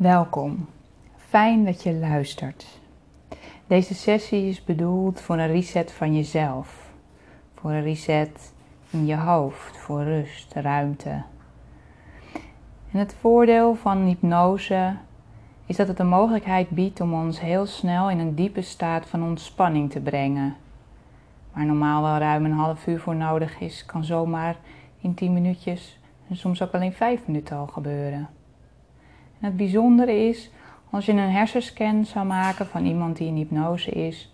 Welkom. Fijn dat je luistert. Deze sessie is bedoeld voor een reset van jezelf. Voor een reset in je hoofd, voor rust, ruimte. En het voordeel van hypnose is dat het de mogelijkheid biedt om ons heel snel in een diepe staat van ontspanning te brengen. Waar normaal wel ruim een half uur voor nodig is, kan zomaar in 10 minuutjes en soms ook alleen 5 minuten al gebeuren. Het bijzondere is, als je een hersenscan zou maken van iemand die in hypnose is,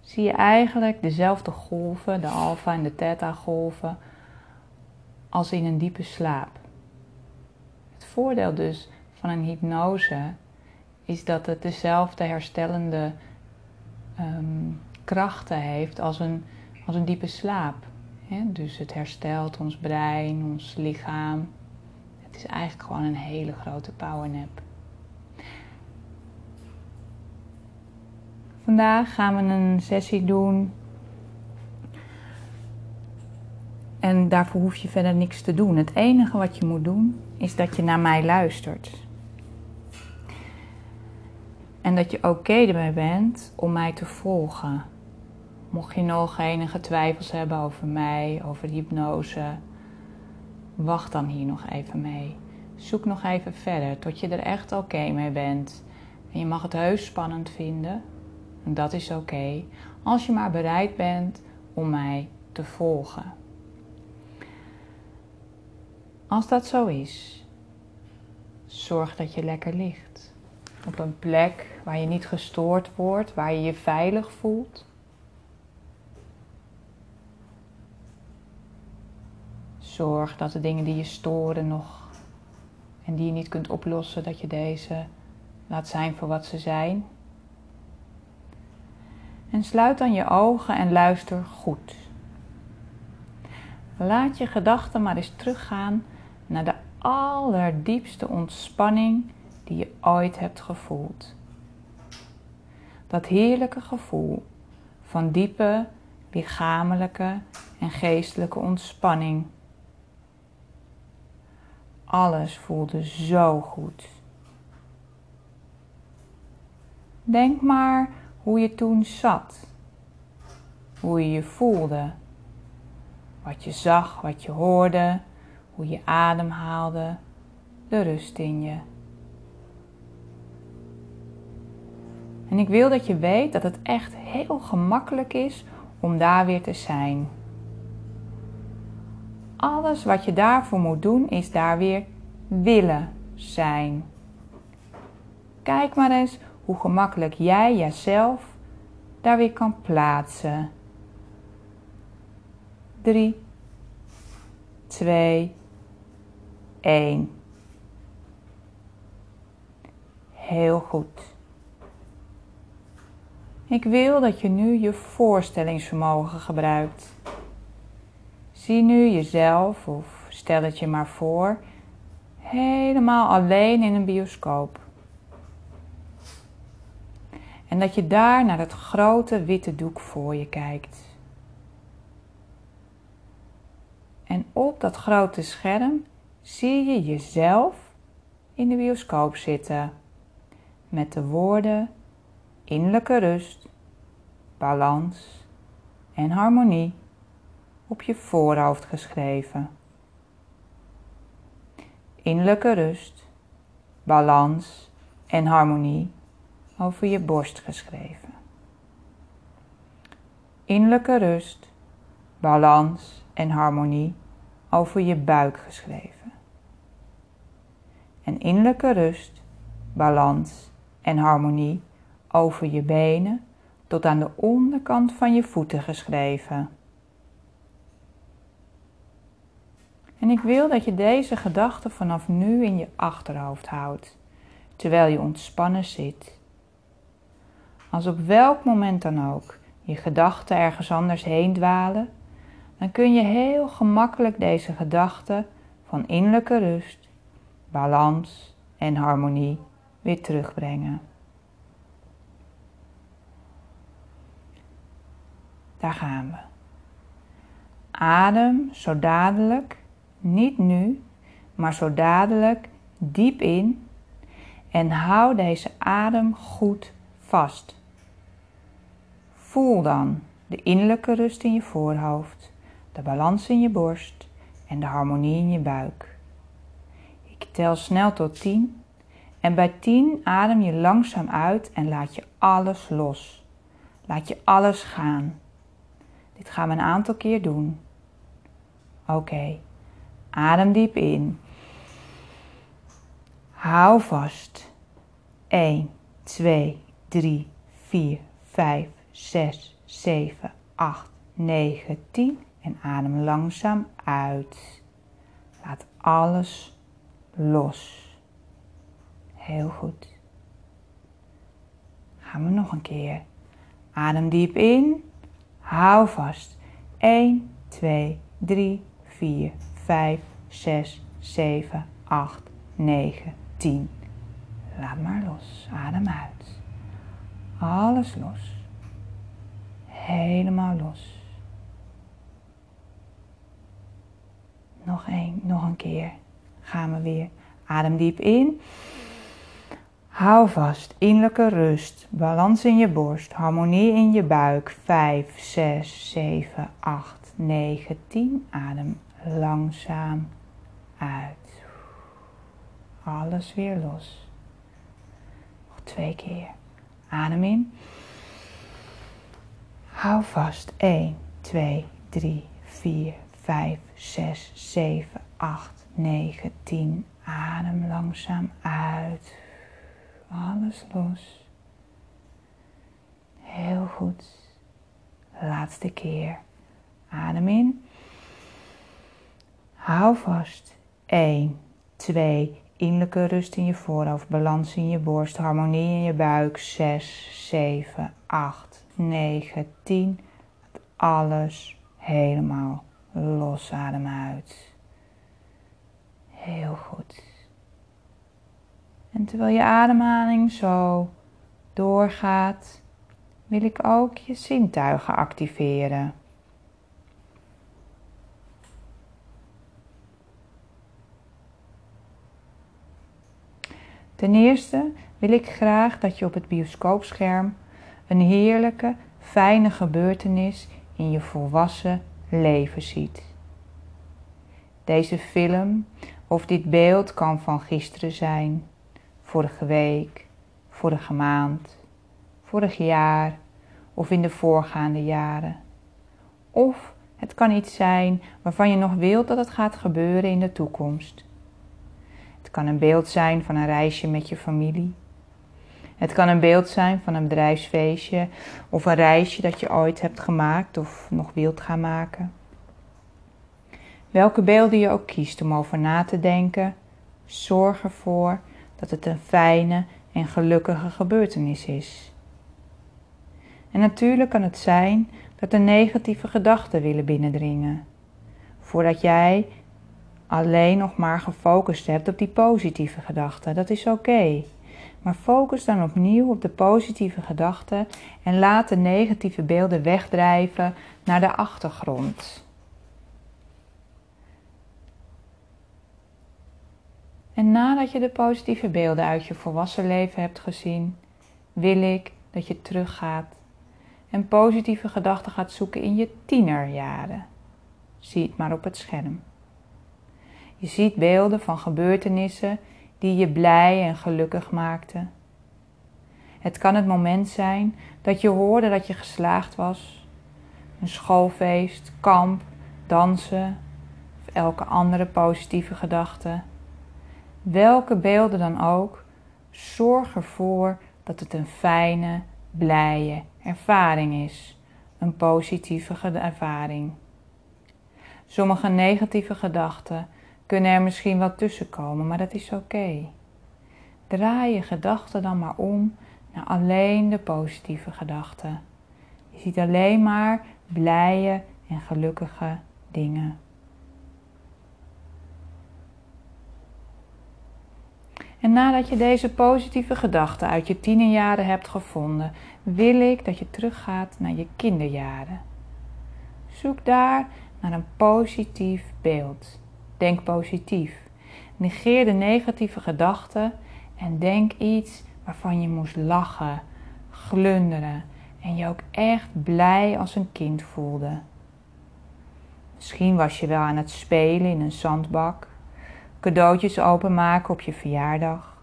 zie je eigenlijk dezelfde golven, de alfa en de theta golven, als in een diepe slaap. Het voordeel dus van een hypnose is dat het dezelfde herstellende um, krachten heeft als een, als een diepe slaap. dus het herstelt ons brein, ons lichaam. Is eigenlijk gewoon een hele grote powernap. Vandaag gaan we een sessie doen. En daarvoor hoef je verder niks te doen. Het enige wat je moet doen is dat je naar mij luistert. En dat je oké erbij bent om mij te volgen. Mocht je nog enige twijfels hebben over mij, over hypnose, wacht dan hier nog even mee. Zoek nog even verder tot je er echt oké mee bent. En je mag het heus spannend vinden. En dat is oké. als je maar bereid bent om mij te volgen. Als dat zo is, zorg dat je lekker ligt. Op een plek waar je niet gestoord wordt, waar je je veilig voelt. Zorg dat de dingen die je storen nog en die je niet kunt oplossen, dat je deze laat zijn voor wat ze zijn. En sluit dan je ogen en luister goed. Laat je gedachten maar eens teruggaan naar de allerdiepste ontspanning die je ooit hebt gevoeld. Dat heerlijke gevoel van diepe lichamelijke en geestelijke ontspanning. Alles voelde zo goed. Denk maar hoe je toen zat, hoe je je voelde, wat je zag, wat je hoorde, hoe je ademhaalde, de rust in je. En ik wil dat je weet dat het echt heel gemakkelijk is om daar weer te zijn. Alles wat je daarvoor moet doen is daar weer willen zijn. Kijk maar eens hoe gemakkelijk jij jezelf daar weer kan plaatsen. 3, 2, 1. Heel goed. Ik wil dat je nu je voorstellingsvermogen gebruikt. Zie nu jezelf, of stel het je maar voor, helemaal alleen in een bioscoop. En dat je daar naar het grote witte doek voor je kijkt. En op dat grote scherm zie je jezelf in de bioscoop zitten. Met de woorden innerlijke rust, balans en harmonie op je voorhoofd geschreven. Innerlijke rust, balans en harmonie over je borst geschreven. Innerlijke rust, balans en harmonie over je buik geschreven. En innerlijke rust, balans en harmonie over je benen tot aan de onderkant van je voeten geschreven. En ik wil dat je deze gedachten vanaf nu in je achterhoofd houdt, terwijl je ontspannen zit. Als op welk moment dan ook je gedachten ergens anders heen dwalen, dan kun je heel gemakkelijk deze gedachten van innerlijke rust, balans en harmonie weer terugbrengen. Daar gaan we. Adem zo dadelijk, niet nu, maar zo dadelijk diep in En hou deze adem goed vast. Voel dan de innerlijke rust in je voorhoofd, de balans in je borst en de harmonie in je buik. Ik tel snel tot 10 en bij 10 adem je langzaam uit en laat je alles los. Laat je alles gaan. Dit gaan we een aantal keer doen. Oké, adem diep in. Hou vast. 1, 2, 3, 4, 5, 6, 7, 8, 9, 10 en adem langzaam uit. Laat alles los. Heel goed. Gaan we nog een keer. Adem diep in. Hou vast. 1, 2, 3, 4, 5, 6, 7, 8, 9, 10. Laat maar los. Adem uit. Alles los. Helemaal los. Nog één, nog een keer. Gaan we weer. Adem diep in. Hou vast, innerlijke rust, balans in je borst, harmonie in je buik. 5, 6, 7, 8, 9, 10. Adem langzaam uit. Alles weer los. Nog twee keer. Adem in. Hou vast. 1, 2, 3, 4, 5, 6, 7, 8, 9, 10. Adem langzaam uit. Alles los. Heel goed. Laatste keer. Adem in. Hou vast. 1, 2, innerlijke rust in je voorhoofd, balans in je borst, harmonie in je buik. 6, 7, 8, 9, 10. Alles helemaal los. Adem uit. Heel goed. En terwijl je ademhaling zo doorgaat, wil ik ook je zintuigen activeren. Ten eerste wil ik graag dat je op het bioscoopscherm een heerlijke, fijne gebeurtenis in je volwassen leven ziet. Deze film of dit beeld kan van gisteren zijn, vorige week, vorige maand, vorig jaar of in de voorgaande jaren. Of het kan iets zijn waarvan je nog wilt dat het gaat gebeuren in de toekomst. Het kan een beeld zijn van een reisje met je familie. Het kan een beeld zijn van een bedrijfsfeestje of een reisje dat je ooit hebt gemaakt of nog wilt gaan maken. Welke beelden je ook kiest om over na te denken, zorg ervoor dat het een fijne en gelukkige gebeurtenis is. En natuurlijk kan het zijn dat er negatieve gedachten willen binnendringen, voordat jij alleen nog maar gefocust hebt op die positieve gedachten. Dat is oké. Maar focus dan opnieuw op de positieve gedachten en laat de negatieve beelden wegdrijven naar de achtergrond. En nadat je de positieve beelden uit je volwassen leven hebt gezien, wil ik dat je teruggaat en positieve gedachten gaat zoeken in je tienerjaren. Zie het maar op het scherm. Je ziet beelden van gebeurtenissen die je blij en gelukkig maakten. Het kan het moment zijn dat je hoorde dat je geslaagd was, een schoolfeest, kamp, dansen of elke andere positieve gedachte welke beelden dan ook, zorg ervoor dat het een fijne, blije ervaring is. Een positieve ervaring. Sommige negatieve gedachten kunnen er misschien wel tussen komen, maar dat is oké. Draai je gedachten dan maar om naar alleen de positieve gedachten. Je ziet alleen maar blije en gelukkige dingen. En nadat je deze positieve gedachten uit je tienerjaren hebt gevonden, wil ik dat je teruggaat naar je kinderjaren. Zoek daar naar een positief beeld. Denk positief. Negeer de negatieve gedachten En denk iets waarvan je moest lachen, glunderen en je ook echt blij als een kind voelde. Misschien was je wel aan het spelen in een zandbak, cadeautjes openmaken op je verjaardag,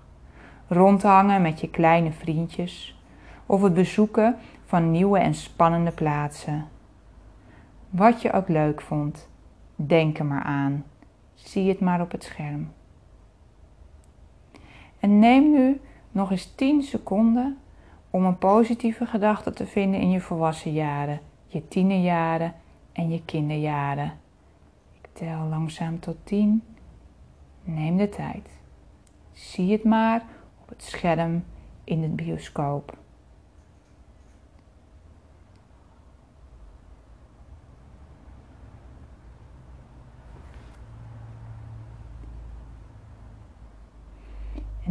rondhangen met je kleine vriendjes of het bezoeken van nieuwe en spannende plaatsen. Wat je ook leuk vond, denk er maar aan. Zie het maar op het scherm. En neem nu nog eens 10 seconden om een positieve gedachte te vinden in je volwassen jaren, je tienerjaren en je kinderjaren. Ik tel langzaam tot 10. Neem de tijd. Zie het maar op het scherm in het bioscoop.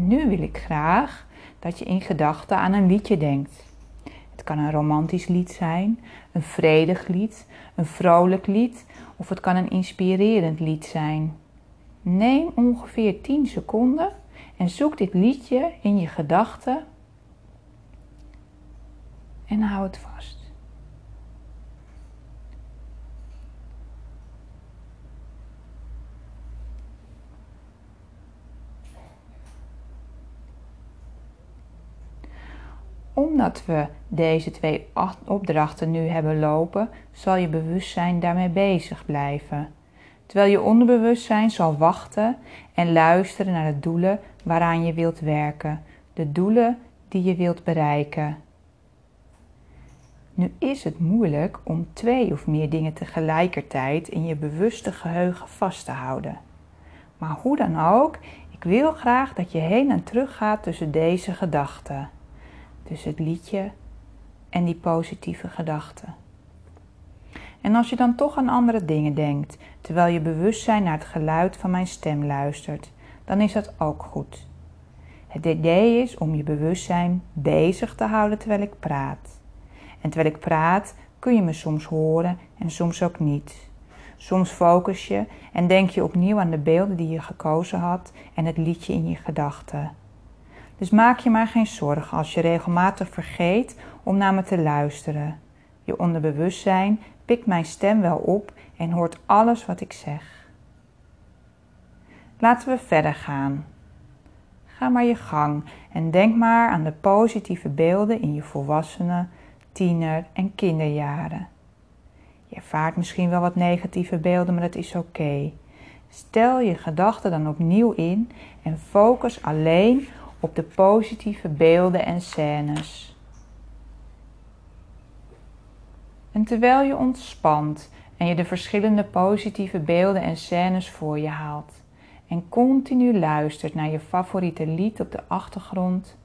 Nu wil ik graag dat je in gedachten aan een liedje denkt. Het kan een romantisch lied zijn, een vredig lied, een vrolijk lied of het kan een inspirerend lied zijn. Neem ongeveer 10 seconden en zoek dit liedje in je gedachten en hou het vast. Omdat we deze twee opdrachten nu hebben lopen, zal je bewustzijn daarmee bezig blijven. Terwijl je onderbewustzijn zal wachten en luisteren naar de doelen waaraan je wilt werken, de doelen die je wilt bereiken. Nu is het moeilijk om twee of meer dingen tegelijkertijd in je bewuste geheugen vast te houden. Maar hoe dan ook, ik wil graag dat je heen en terug gaat tussen deze gedachten. Dus het liedje en die positieve gedachten. En als je dan toch aan andere dingen denkt, terwijl je bewustzijn naar het geluid van mijn stem luistert, dan is dat ook goed. Het idee is om je bewustzijn bezig te houden terwijl ik praat. En terwijl ik praat kun je me soms horen en soms ook niet. Soms focus je en denk je opnieuw aan de beelden die je gekozen had en het liedje in je gedachten. Dus maak je maar geen zorgen als je regelmatig vergeet om naar me te luisteren. Je onderbewustzijn pikt mijn stem wel op en hoort alles wat ik zeg. Laten we verder gaan. Ga maar je gang en denk maar aan de positieve beelden in je volwassenen, tiener- en kinderjaren. Je ervaart misschien wel wat negatieve beelden, maar dat is oké. Stel je gedachten dan opnieuw in en focus alleen op de positieve beelden en scènes. En terwijl je ontspant en je de verschillende positieve beelden en scènes voor je haalt en continu luistert naar je favoriete lied op de achtergrond,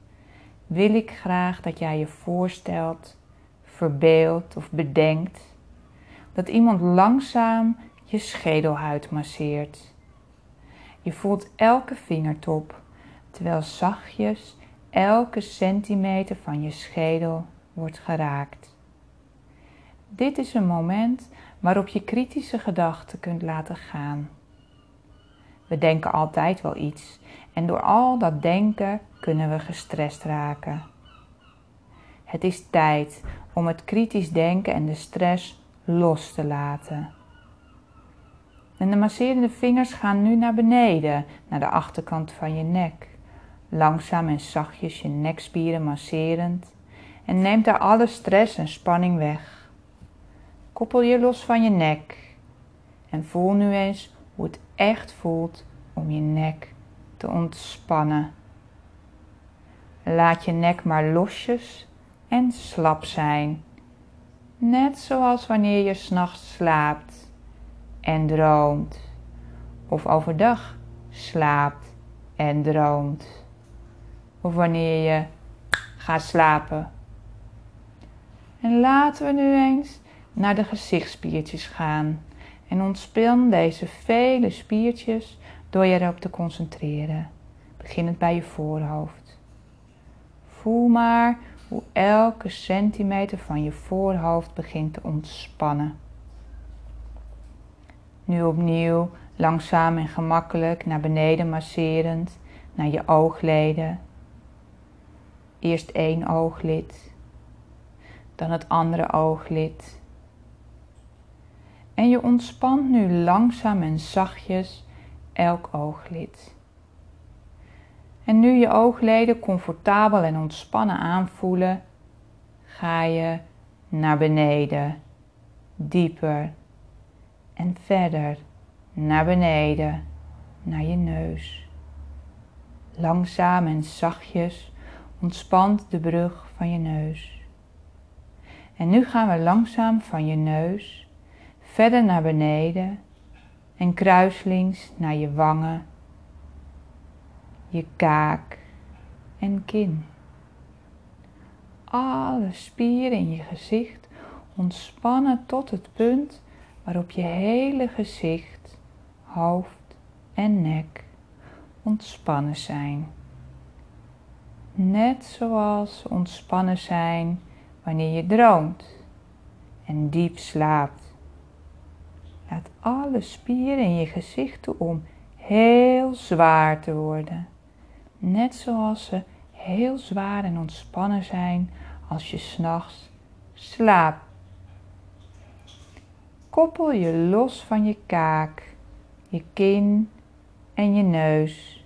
wil ik graag dat jij je voorstelt, verbeeldt of bedenkt dat iemand langzaam je schedelhuid masseert. Je voelt elke vingertop terwijl zachtjes elke centimeter van je schedel wordt geraakt. Dit is een moment waarop je kritische gedachten kunt laten gaan. We denken altijd wel iets en door al dat denken kunnen we gestrest raken. Het is tijd om het kritisch denken en de stress los te laten. En de masserende vingers gaan nu naar beneden, naar de achterkant van je nek langzaam en zachtjes je nekspieren masserend en neemt daar alle stress en spanning weg. Koppel je los van je nek en voel nu eens hoe het echt voelt om je nek te ontspannen. Laat je nek maar losjes en slap zijn, net zoals wanneer je s'nachts slaapt en droomt, of overdag slaapt en droomt of wanneer je gaat slapen. En laten we nu eens naar de gezichtsspiertjes gaan en ontspan deze vele spiertjes door je erop te concentreren, beginnend bij je voorhoofd. Voel maar hoe elke centimeter van je voorhoofd begint te ontspannen. Nu opnieuw langzaam en gemakkelijk naar beneden masserend, naar je oogleden, Eerst één ooglid, dan het andere ooglid. En je ontspant nu langzaam en zachtjes elk ooglid. En nu je oogleden comfortabel en ontspannen aanvoelen, ga je naar beneden, dieper en verder naar beneden, naar je neus. Langzaam en zachtjes ontspant de brug van je neus. En nu gaan we langzaam van je neus verder naar beneden en kruislinks naar je wangen, je kaak en kin. Alle spieren in je gezicht ontspannen tot het punt waarop je hele gezicht, hoofd en nek ontspannen zijn. Net zoals ontspannen zijn wanneer je droomt en diep slaapt. Laat alle spieren in je gezicht toe om heel zwaar te worden. Net zoals ze heel zwaar en ontspannen zijn als je s'nachts slaapt. Koppel je los van je kaak, je kin en je neus.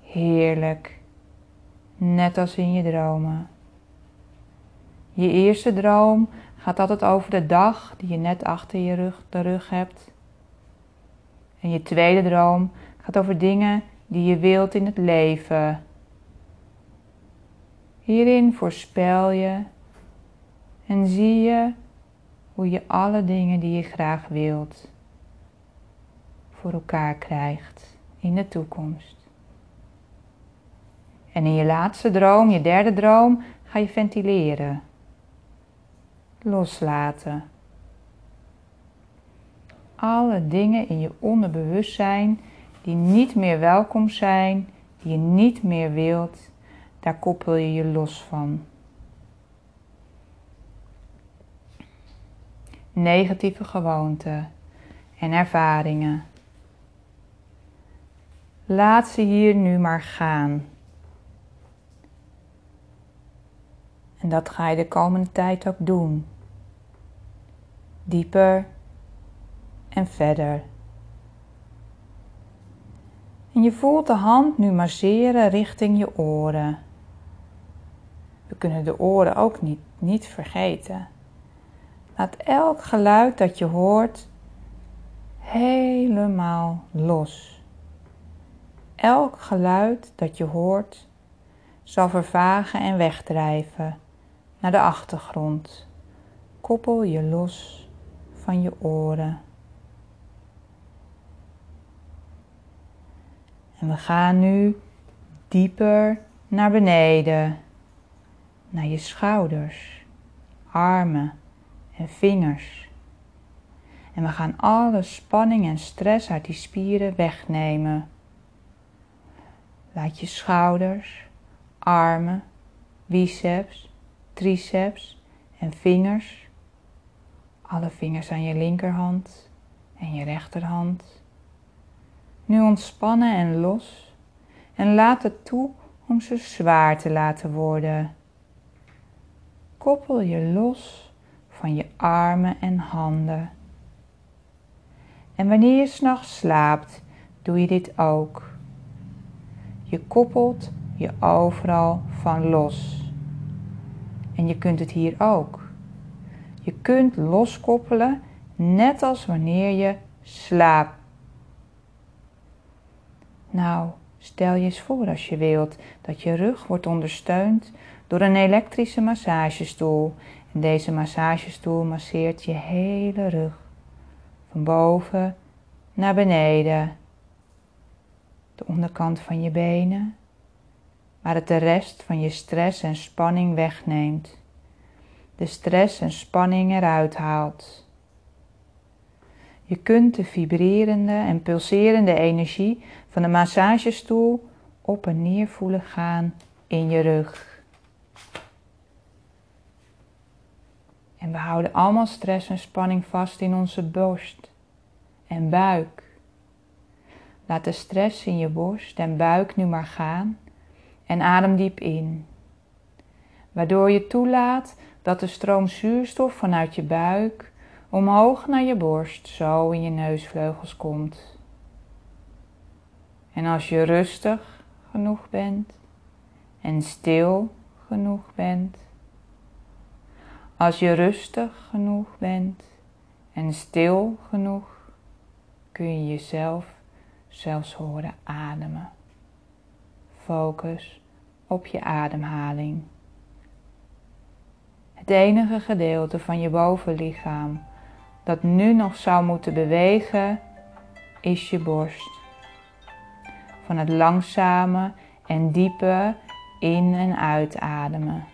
Heerlijk, net als in je dromen. Je eerste droom gaat altijd over de dag die je net achter je rug, de rug hebt. En je tweede droom gaat over dingen die je wilt in het leven. Hierin voorspel je en zie je hoe je alle dingen die je graag wilt voor elkaar krijgt in de toekomst. En in je laatste droom, je derde droom, ga je ventileren loslaten. Alle dingen in je onderbewustzijn die niet meer welkom zijn, die je niet meer wilt, daar koppel je je los van. Negatieve gewoonten en ervaringen. Laat ze hier nu maar gaan. En dat ga je de komende tijd ook doen. Dieper en verder. En je voelt de hand nu masseren richting je oren. We kunnen de oren ook niet, niet vergeten. Laat elk geluid dat je hoort helemaal los. Elk geluid dat je hoort zal vervagen en wegdrijven naar de achtergrond. Koppel je los van je oren. En we gaan nu dieper naar beneden, naar je schouders, armen en vingers. En we gaan alle spanning en stress uit die spieren wegnemen. Laat je schouders, armen, biceps triceps en vingers. Alle vingers aan je linkerhand en je rechterhand. Nu ontspannen en los en laat het toe om ze zwaar te laten worden. Koppel je los van je armen en handen. En wanneer je s'nachts slaapt, doe je dit ook. Je koppelt je overal van los. En je kunt het hier ook. Je kunt loskoppelen net als wanneer je slaapt. Nou, stel je eens voor als je wilt dat je rug wordt ondersteund door een elektrische massagestoel. En deze massagestoel masseert je hele rug. Van boven naar beneden. De onderkant van je benen maar het de rest van je stress en spanning wegneemt. De stress en spanning eruit haalt. Je kunt de vibrerende en pulserende energie van de massagestoel op en neer voelen gaan in je rug. En we houden allemaal stress en spanning vast in onze borst en buik. Laat de stress in je borst en buik nu maar gaan en adem diep in waardoor je toelaat dat de stroom zuurstof vanuit je buik omhoog naar je borst, zo in je neusvleugels komt. En als je rustig genoeg bent en stil genoeg bent, als je rustig genoeg bent en stil genoeg, kun je jezelf zelfs horen ademen. Focus op je ademhaling. Het enige gedeelte van je bovenlichaam dat nu nog zou moeten bewegen is je borst. Van het langzame en diepe in- en uitademen.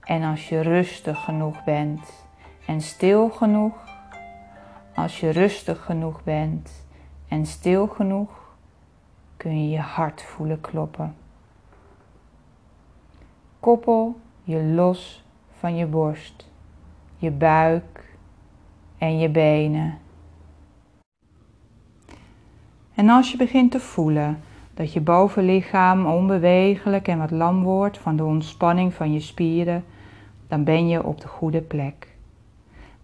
En als je rustig genoeg bent en stil genoeg, als je rustig genoeg bent en stil genoeg, kun je je hart voelen kloppen. Koppel je los van je borst, je buik en je benen. En als je begint te voelen dat je bovenlichaam onbewegelijk en wat lam wordt van de ontspanning van je spieren, dan ben je op de goede plek.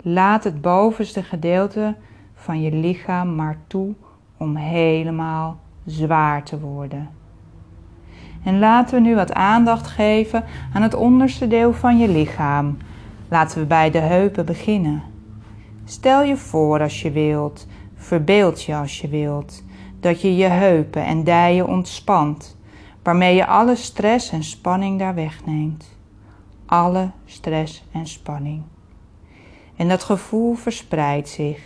Laat het bovenste gedeelte van je lichaam maar toe om helemaal zwaar te worden. En laten we nu wat aandacht geven aan het onderste deel van je lichaam. Laten we bij de heupen beginnen. Stel je voor als je wilt, verbeeld je als je wilt, dat je je heupen en dijen ontspant, waarmee je alle stress en spanning daar wegneemt. Alle stress en spanning. En dat gevoel verspreidt zich.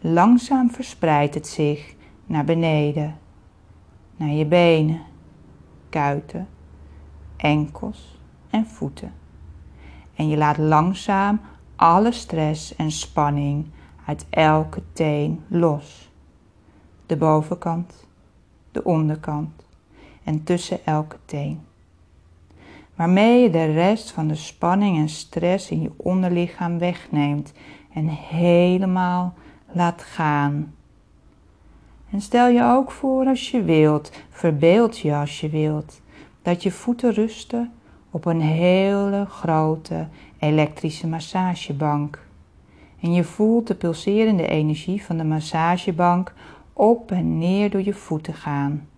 Langzaam verspreidt het zich naar beneden, naar je benen, kuiten, enkels en voeten. En je laat langzaam alle stress en spanning uit elke teen los. De bovenkant, de onderkant en tussen elke teen. Waarmee je de rest van de spanning en stress in je onderlichaam wegneemt en helemaal laat gaan. En stel je ook voor als je wilt, verbeeld je als je wilt, dat je voeten rusten op een hele grote elektrische massagebank. En je voelt de pulserende energie van de massagebank op en neer door je voeten gaan.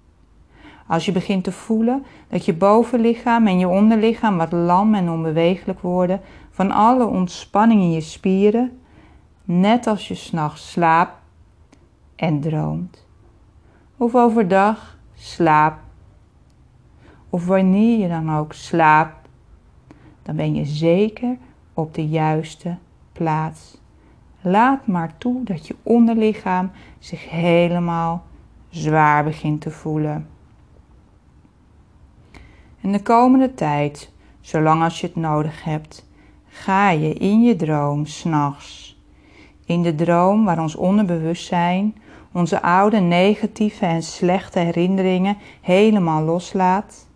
Als je begint te voelen dat je bovenlichaam en je onderlichaam wat lam en onbewegelijk worden van alle ontspanning in je spieren, net als je s'nachts slaapt en droomt. Of overdag slaapt. Of wanneer je dan ook slaapt, dan ben je zeker op de juiste plaats. Laat maar toe dat je onderlichaam zich helemaal zwaar begint te voelen. En de komende tijd, zolang als je het nodig hebt, ga je in je droom s'nachts. In de droom waar ons onderbewustzijn onze oude negatieve en slechte herinneringen helemaal loslaat.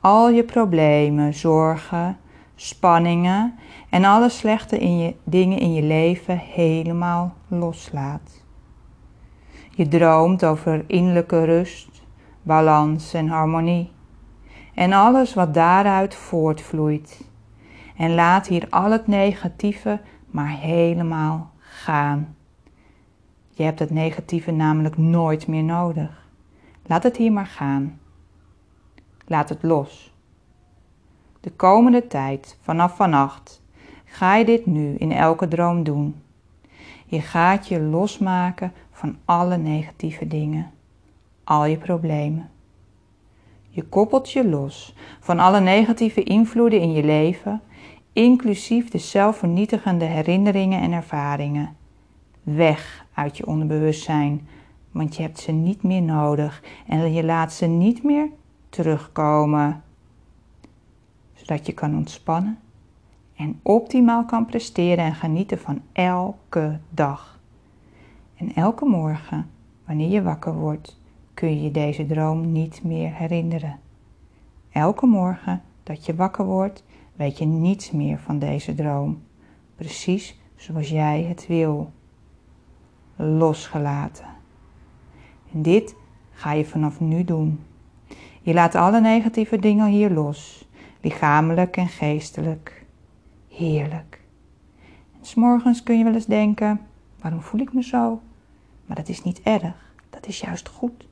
Al je problemen, zorgen, spanningen en alle slechte in je, dingen in je leven helemaal loslaat. Je droomt over innerlijke rust, balans en harmonie en alles wat daaruit voortvloeit. En laat hier al het negatieve maar helemaal gaan. Je hebt het negatieve namelijk nooit meer nodig. Laat het hier maar gaan. Laat het los. De komende tijd, vanaf vannacht, ga je dit nu in elke droom doen. Je gaat je losmaken van alle negatieve dingen, al je problemen. Je koppelt je los van alle negatieve invloeden in je leven, inclusief de zelfvernietigende herinneringen en ervaringen. Weg uit je onderbewustzijn, want je hebt ze niet meer nodig en je laat ze niet meer terugkomen, zodat je kan ontspannen en optimaal kan presteren en genieten van elke dag. En elke morgen, wanneer je wakker wordt, kun je deze droom niet meer herinneren. Elke morgen dat je wakker wordt, weet je niets meer van deze droom, precies zoals jij het wil. Losgelaten. En dit ga je vanaf nu doen. Je laat alle negatieve dingen hier los. lichamelijk en geestelijk. Heerlijk. En s'morgens kun je wel eens denken: waarom voel ik me zo? Maar dat is niet erg, dat is juist goed.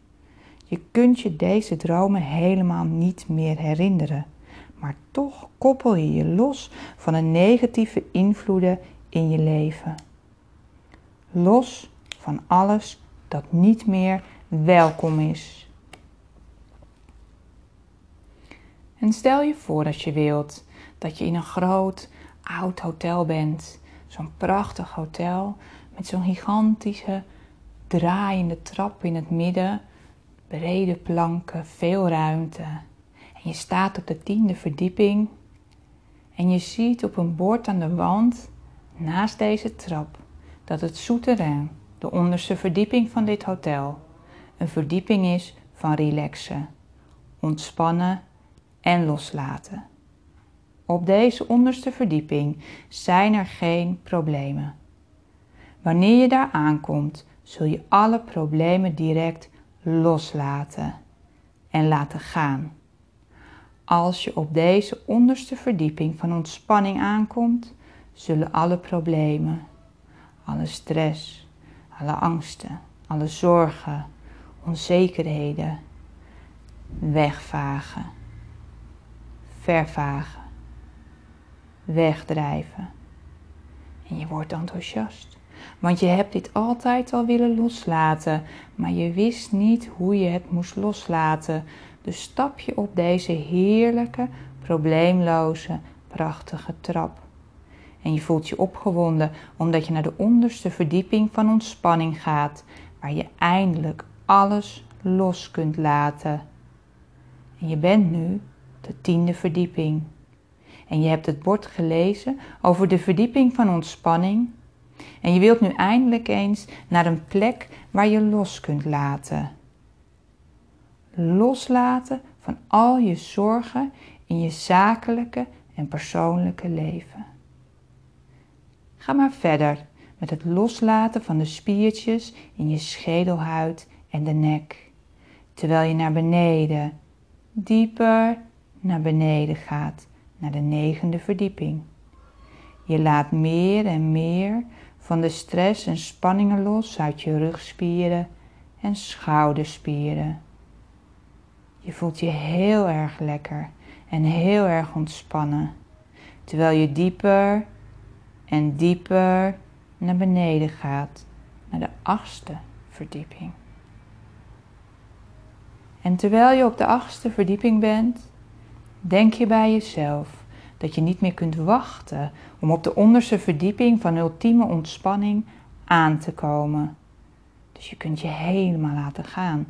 Je kunt je deze dromen helemaal niet meer herinneren, maar toch koppel je je los van de negatieve invloeden in je leven. Los van alles dat niet meer welkom is. En stel je voor dat je wilt dat je in een groot oud hotel bent. Zo'n prachtig hotel met zo'n gigantische draaiende trap in het midden, brede planken, veel ruimte. En je staat op de tiende verdieping en je ziet op een bord aan de wand naast deze trap dat het souterrain, de onderste verdieping van dit hotel, een verdieping is van relaxen, ontspannen en loslaten. Op deze onderste verdieping zijn er geen problemen. Wanneer je daar aankomt, zul je alle problemen direct loslaten en laten gaan. Als je op deze onderste verdieping van ontspanning aankomt, zullen alle problemen, alle stress, alle angsten, alle zorgen, onzekerheden wegvagen, vervagen, wegdrijven. En je wordt enthousiast. Want je hebt dit altijd al willen loslaten, maar je wist niet hoe je het moest loslaten. Dus stap je op deze heerlijke, probleemloze, prachtige trap. En je voelt je opgewonden omdat je naar de onderste verdieping van ontspanning gaat, waar je eindelijk alles los kunt laten. En je bent nu de tiende verdieping. En je hebt het bord gelezen over de verdieping van ontspanning en je wilt nu eindelijk eens naar een plek waar je los kunt laten. Loslaten van al je zorgen in je zakelijke en persoonlijke leven. Ga maar verder met het loslaten van de spiertjes in je schedelhuid en de nek, terwijl je naar beneden, dieper naar beneden gaat, naar de negende verdieping. Je laat meer en meer van de stress en spanningen los uit je rugspieren en schouderspieren. Je voelt je heel erg lekker en heel erg ontspannen, terwijl je dieper en dieper naar beneden gaat, naar de achtste verdieping. En terwijl je op de achtste verdieping bent, denk je bij jezelf dat je niet meer kunt wachten om op de onderste verdieping van ultieme ontspanning aan te komen. Dus je kunt je helemaal laten gaan.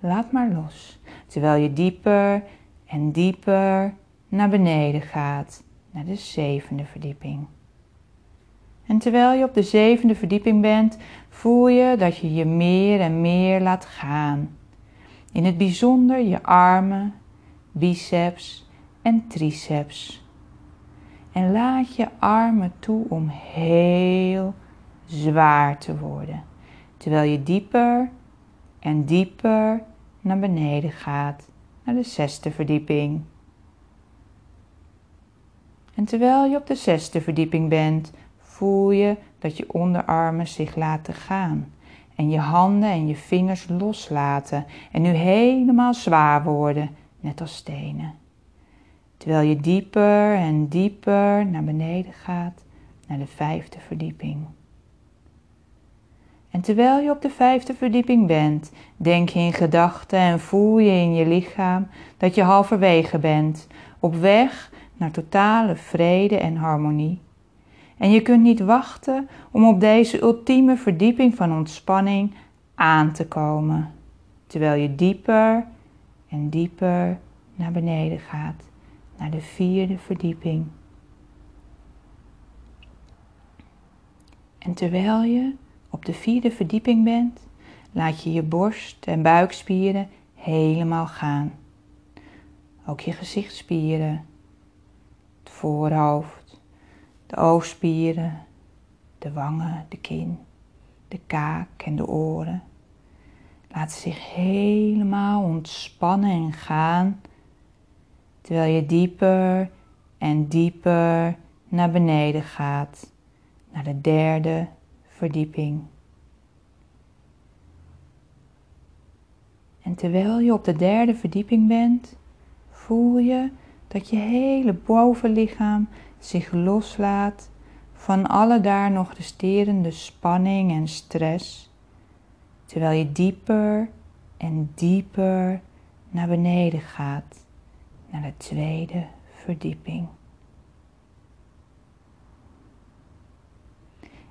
Laat maar los, terwijl je dieper en dieper naar beneden gaat, naar de zevende verdieping. En terwijl je op de zevende verdieping bent, voel je dat je je meer en meer laat gaan. In het bijzonder je armen, biceps en triceps. En laat je armen toe om heel zwaar te worden. Terwijl je dieper en dieper naar beneden gaat, naar de zesde verdieping. En terwijl je op de zesde verdieping bent, voel je dat je onderarmen zich laten gaan. En je handen en je vingers loslaten en nu helemaal zwaar worden, net als stenen. Terwijl je dieper en dieper naar beneden gaat, naar de vijfde verdieping. En terwijl je op de vijfde verdieping bent, denk je in gedachten en voel je in je lichaam dat je halverwege bent, op weg naar totale vrede en harmonie. En je kunt niet wachten om op deze ultieme verdieping van ontspanning aan te komen, terwijl je dieper en dieper naar beneden gaat naar de vierde verdieping. En terwijl je op de vierde verdieping bent, laat je je borst en buikspieren helemaal gaan. Ook je gezichtspieren, het voorhoofd, de oogspieren, de wangen, de kin, de kaak en de oren. Laat zich helemaal ontspannen en gaan terwijl je dieper en dieper naar beneden gaat, naar de derde verdieping. En terwijl je op de derde verdieping bent, voel je dat je hele bovenlichaam zich loslaat van alle daar nog resterende spanning en stress, terwijl je dieper en dieper naar beneden gaat, naar de tweede verdieping.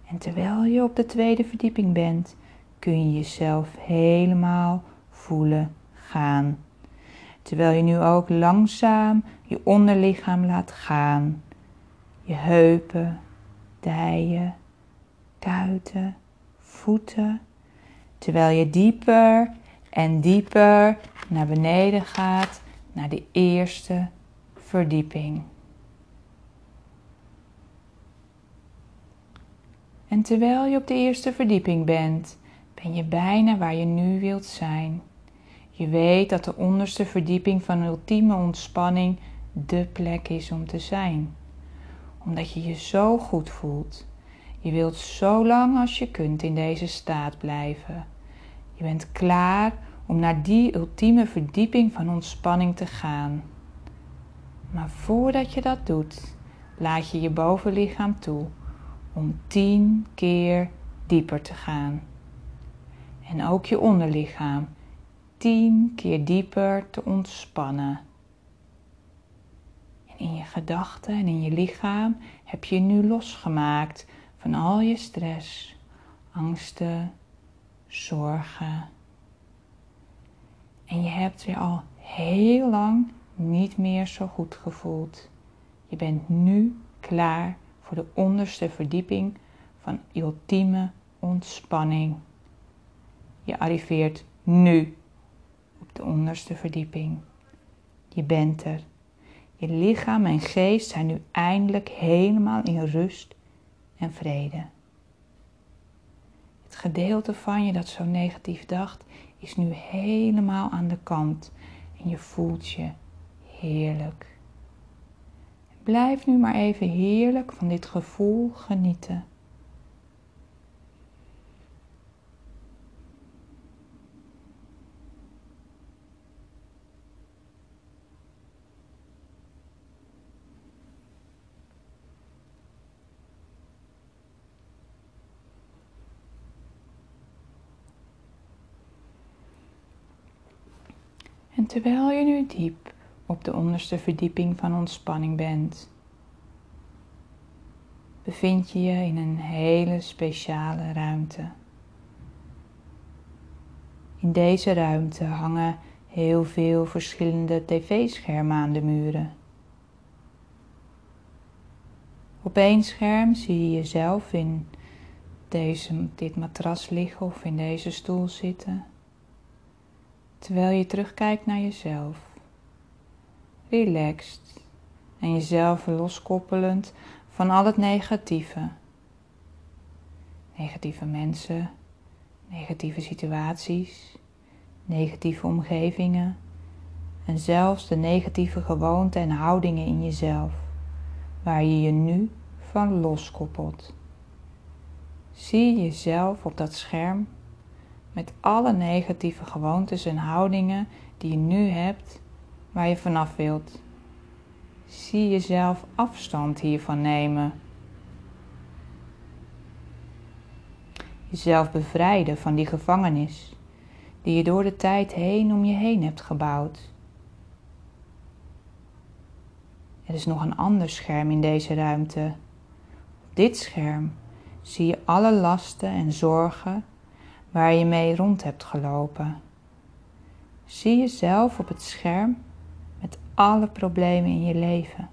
En terwijl je op de tweede verdieping bent, kun je jezelf helemaal voelen gaan. Terwijl je nu ook langzaam je onderlichaam laat gaan. Je heupen, dijen, kuiten, voeten. Terwijl je dieper en dieper naar beneden gaat naar de eerste verdieping. En terwijl je op de eerste verdieping bent, ben je bijna waar je nu wilt zijn. Je weet dat de onderste verdieping van ultieme ontspanning de plek is om te zijn. Omdat je je zo goed voelt. Je wilt zo lang als je kunt in deze staat blijven. Je bent klaar om naar die ultieme verdieping van ontspanning te gaan. Maar voordat je dat doet, laat je je bovenlichaam toe om tien keer dieper te gaan. En ook je onderlichaam tien keer dieper te ontspannen. In je gedachten en in je lichaam heb je nu losgemaakt van al je stress, angsten, zorgen. En je hebt weer al heel lang niet meer zo goed gevoeld. Je bent nu klaar voor de onderste verdieping van ultieme ontspanning. Je arriveert nu op de onderste verdieping. Je bent er. Je lichaam en geest zijn nu eindelijk helemaal in rust en vrede. Het gedeelte van je dat zo negatief dacht, is nu helemaal aan de kant en je voelt je heerlijk. Blijf nu maar even heerlijk van dit gevoel genieten. En terwijl je nu diep op de onderste verdieping van ontspanning bent, bevind je je in een hele speciale ruimte. In deze ruimte hangen heel veel verschillende tv-schermen aan de muren. Op één scherm zie je jezelf in deze, dit matras liggen of in deze stoel zitten terwijl je terugkijkt naar jezelf. Relaxed en jezelf loskoppelend van al het negatieve. Negatieve mensen, negatieve situaties, negatieve omgevingen en zelfs de negatieve gewoonten en houdingen in jezelf, waar je je nu van loskoppelt. Zie jezelf op dat scherm met alle negatieve gewoontes en houdingen die je nu hebt, waar je vanaf wilt. Zie jezelf afstand hiervan nemen. Jezelf bevrijden van die gevangenis die je door de tijd heen om je heen hebt gebouwd. Er is nog een ander scherm in deze ruimte. Op dit scherm zie je alle lasten en zorgen waar je mee rond hebt gelopen. Zie jezelf op het scherm met alle problemen in je leven.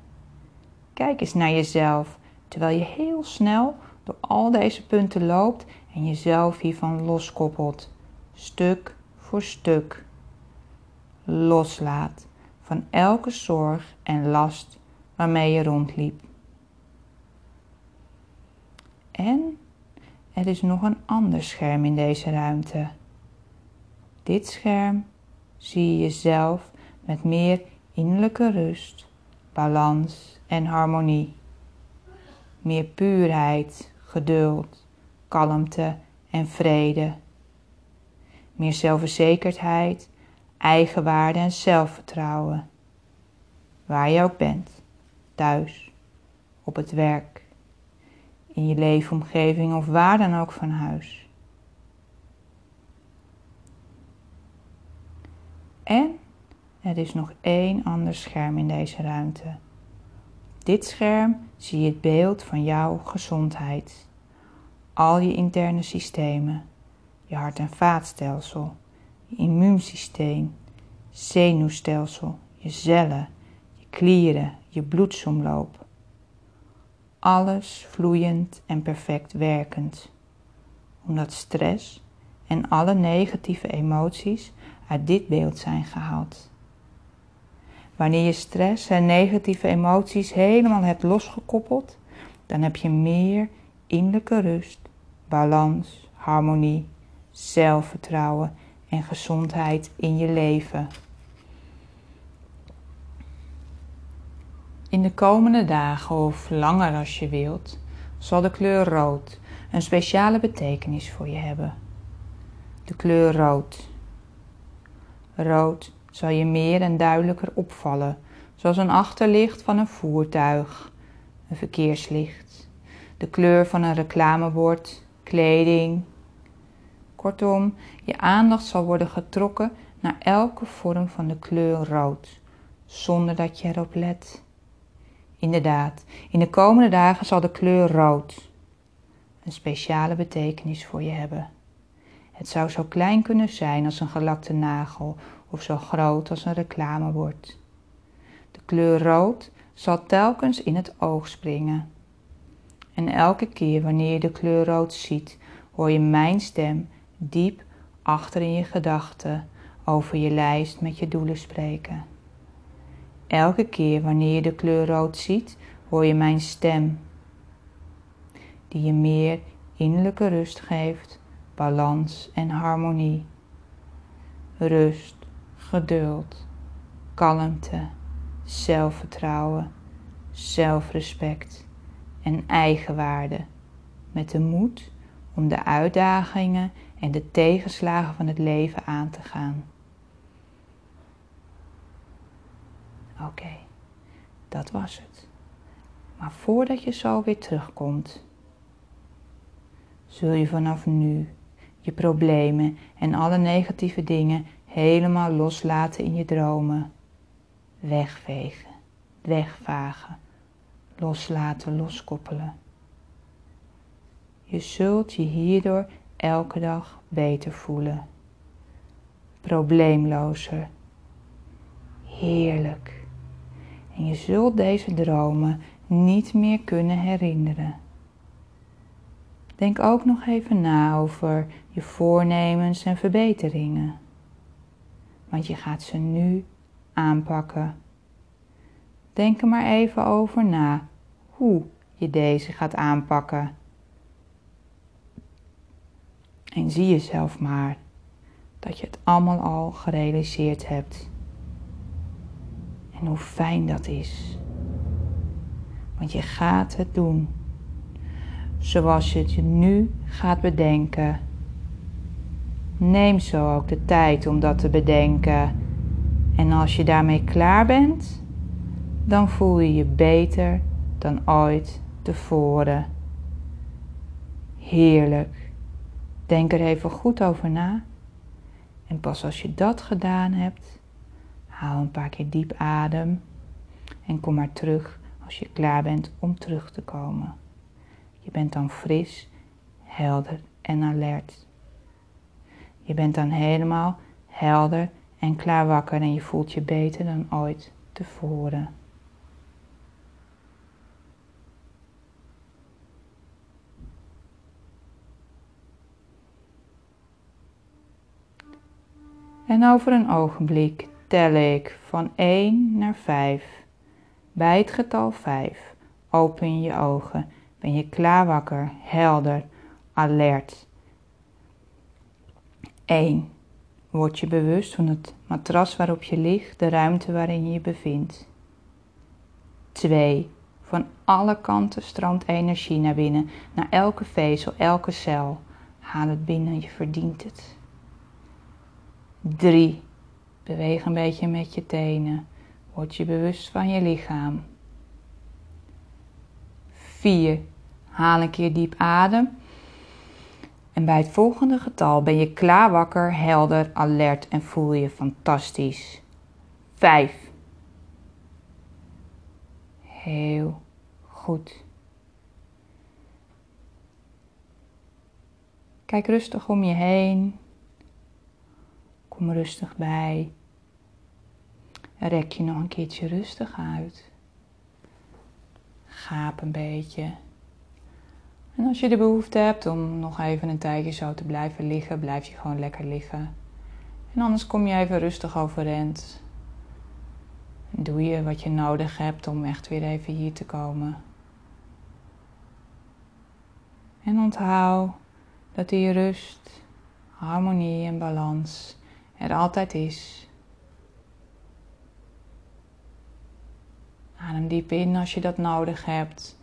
Kijk eens naar jezelf terwijl je heel snel door al deze punten loopt en jezelf hiervan loskoppelt, stuk voor stuk. Loslaat van elke zorg en last waarmee je rondliep. En er is nog een ander scherm in deze ruimte. Dit scherm zie je jezelf met meer innerlijke rust, balans en harmonie. Meer puurheid, geduld, kalmte en vrede. Meer zelfverzekerdheid, eigenwaarde en zelfvertrouwen. Waar je ook bent, thuis, op het werk, in je leefomgeving of waar dan ook van huis. En er is nog één ander scherm in deze ruimte. Dit scherm zie je het beeld van jouw gezondheid. Al je interne systemen, je hart- en vaatstelsel, je immuunsysteem, zenuwstelsel, je cellen, je klieren, je bloedsomloop. Alles vloeiend en perfect werkend. Omdat stress en alle negatieve emoties uit dit beeld zijn gehaald. Wanneer je stress en negatieve emoties helemaal hebt losgekoppeld, dan heb je meer innerlijke rust, balans, harmonie, zelfvertrouwen en gezondheid in je leven. In de komende dagen of langer als je wilt, zal de kleur rood een speciale betekenis voor je hebben. De kleur rood. Rood zal je meer en duidelijker opvallen, zoals een achterlicht van een voertuig, een verkeerslicht, de kleur van een reclamebord, kleding. Kortom, je aandacht zal worden getrokken naar elke vorm van de kleur rood, zonder dat je erop let. Inderdaad, in de komende dagen zal de kleur rood een speciale betekenis voor je hebben. Het zou zo klein kunnen zijn als een gelakte nagel of zo groot als een reclamebord. De kleur rood zal telkens in het oog springen. En elke keer wanneer je de kleur rood ziet, hoor je mijn stem diep achter in je gedachten over je lijst met je doelen spreken. Elke keer wanneer je de kleur rood ziet, hoor je mijn stem, die je meer innerlijke rust geeft, balans en harmonie. Rust, geduld, kalmte, zelfvertrouwen, zelfrespect en eigenwaarde, met de moed om de uitdagingen en de tegenslagen van het leven aan te gaan. Oké, dat was het. Maar voordat je zo weer terugkomt, zul je vanaf nu je problemen en alle negatieve dingen helemaal loslaten in je dromen. Wegvegen, wegvagen, loslaten, loskoppelen. Je zult je hierdoor elke dag beter voelen. Probleemlozer. Heerlijk. En je zult deze dromen niet meer kunnen herinneren. Denk ook nog even na over je voornemens en verbeteringen want je gaat ze nu aanpakken. Denk er maar even over na hoe je deze gaat aanpakken. En zie jezelf maar dat je het allemaal al gerealiseerd hebt. En hoe fijn dat is. Want je gaat het doen. Zoals je het je nu gaat bedenken. Neem zo ook de tijd om dat te bedenken. En als je daarmee klaar bent, dan voel je je beter dan ooit tevoren. Heerlijk. Denk er even goed over na. En pas als je dat gedaan hebt, haal een paar keer diep adem en kom maar terug als je klaar bent om terug te komen. Je bent dan fris, helder en alert. Je bent dan helemaal helder en klaar wakker en je voelt je beter dan ooit tevoren. En over een ogenblik tel ik van 1 naar 5. Bij het getal 5 open je ogen. Ben je klaar wakker, helder, alert 1. Word je bewust van het matras waarop je ligt, de ruimte waarin je je bevindt. 2. Van alle kanten stroomt energie naar binnen, naar elke vezel, elke cel. Haal het binnen, je verdient het. 3. Beweeg een beetje met je tenen. Word je bewust van je lichaam. 4. Haal een keer diep adem. En bij het volgende getal ben je klaar wakker, helder, alert en voel je fantastisch. 5. Heel goed. Kijk rustig om je heen. Kom rustig bij. Rek je nog een keertje rustig uit. Gaap een beetje. En als je de behoefte hebt om nog even een tijdje zo te blijven liggen, blijf je gewoon lekker liggen. En anders kom je even rustig overeind. Doe je wat je nodig hebt om echt weer even hier te komen. En onthoud dat die rust, harmonie en balans er altijd is. Adem diep in als je dat nodig hebt.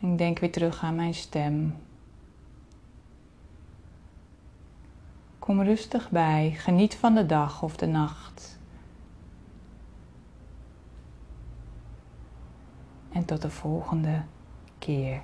En denk weer terug aan mijn stem. Kom rustig bij, geniet van de dag of de nacht. En tot de volgende keer.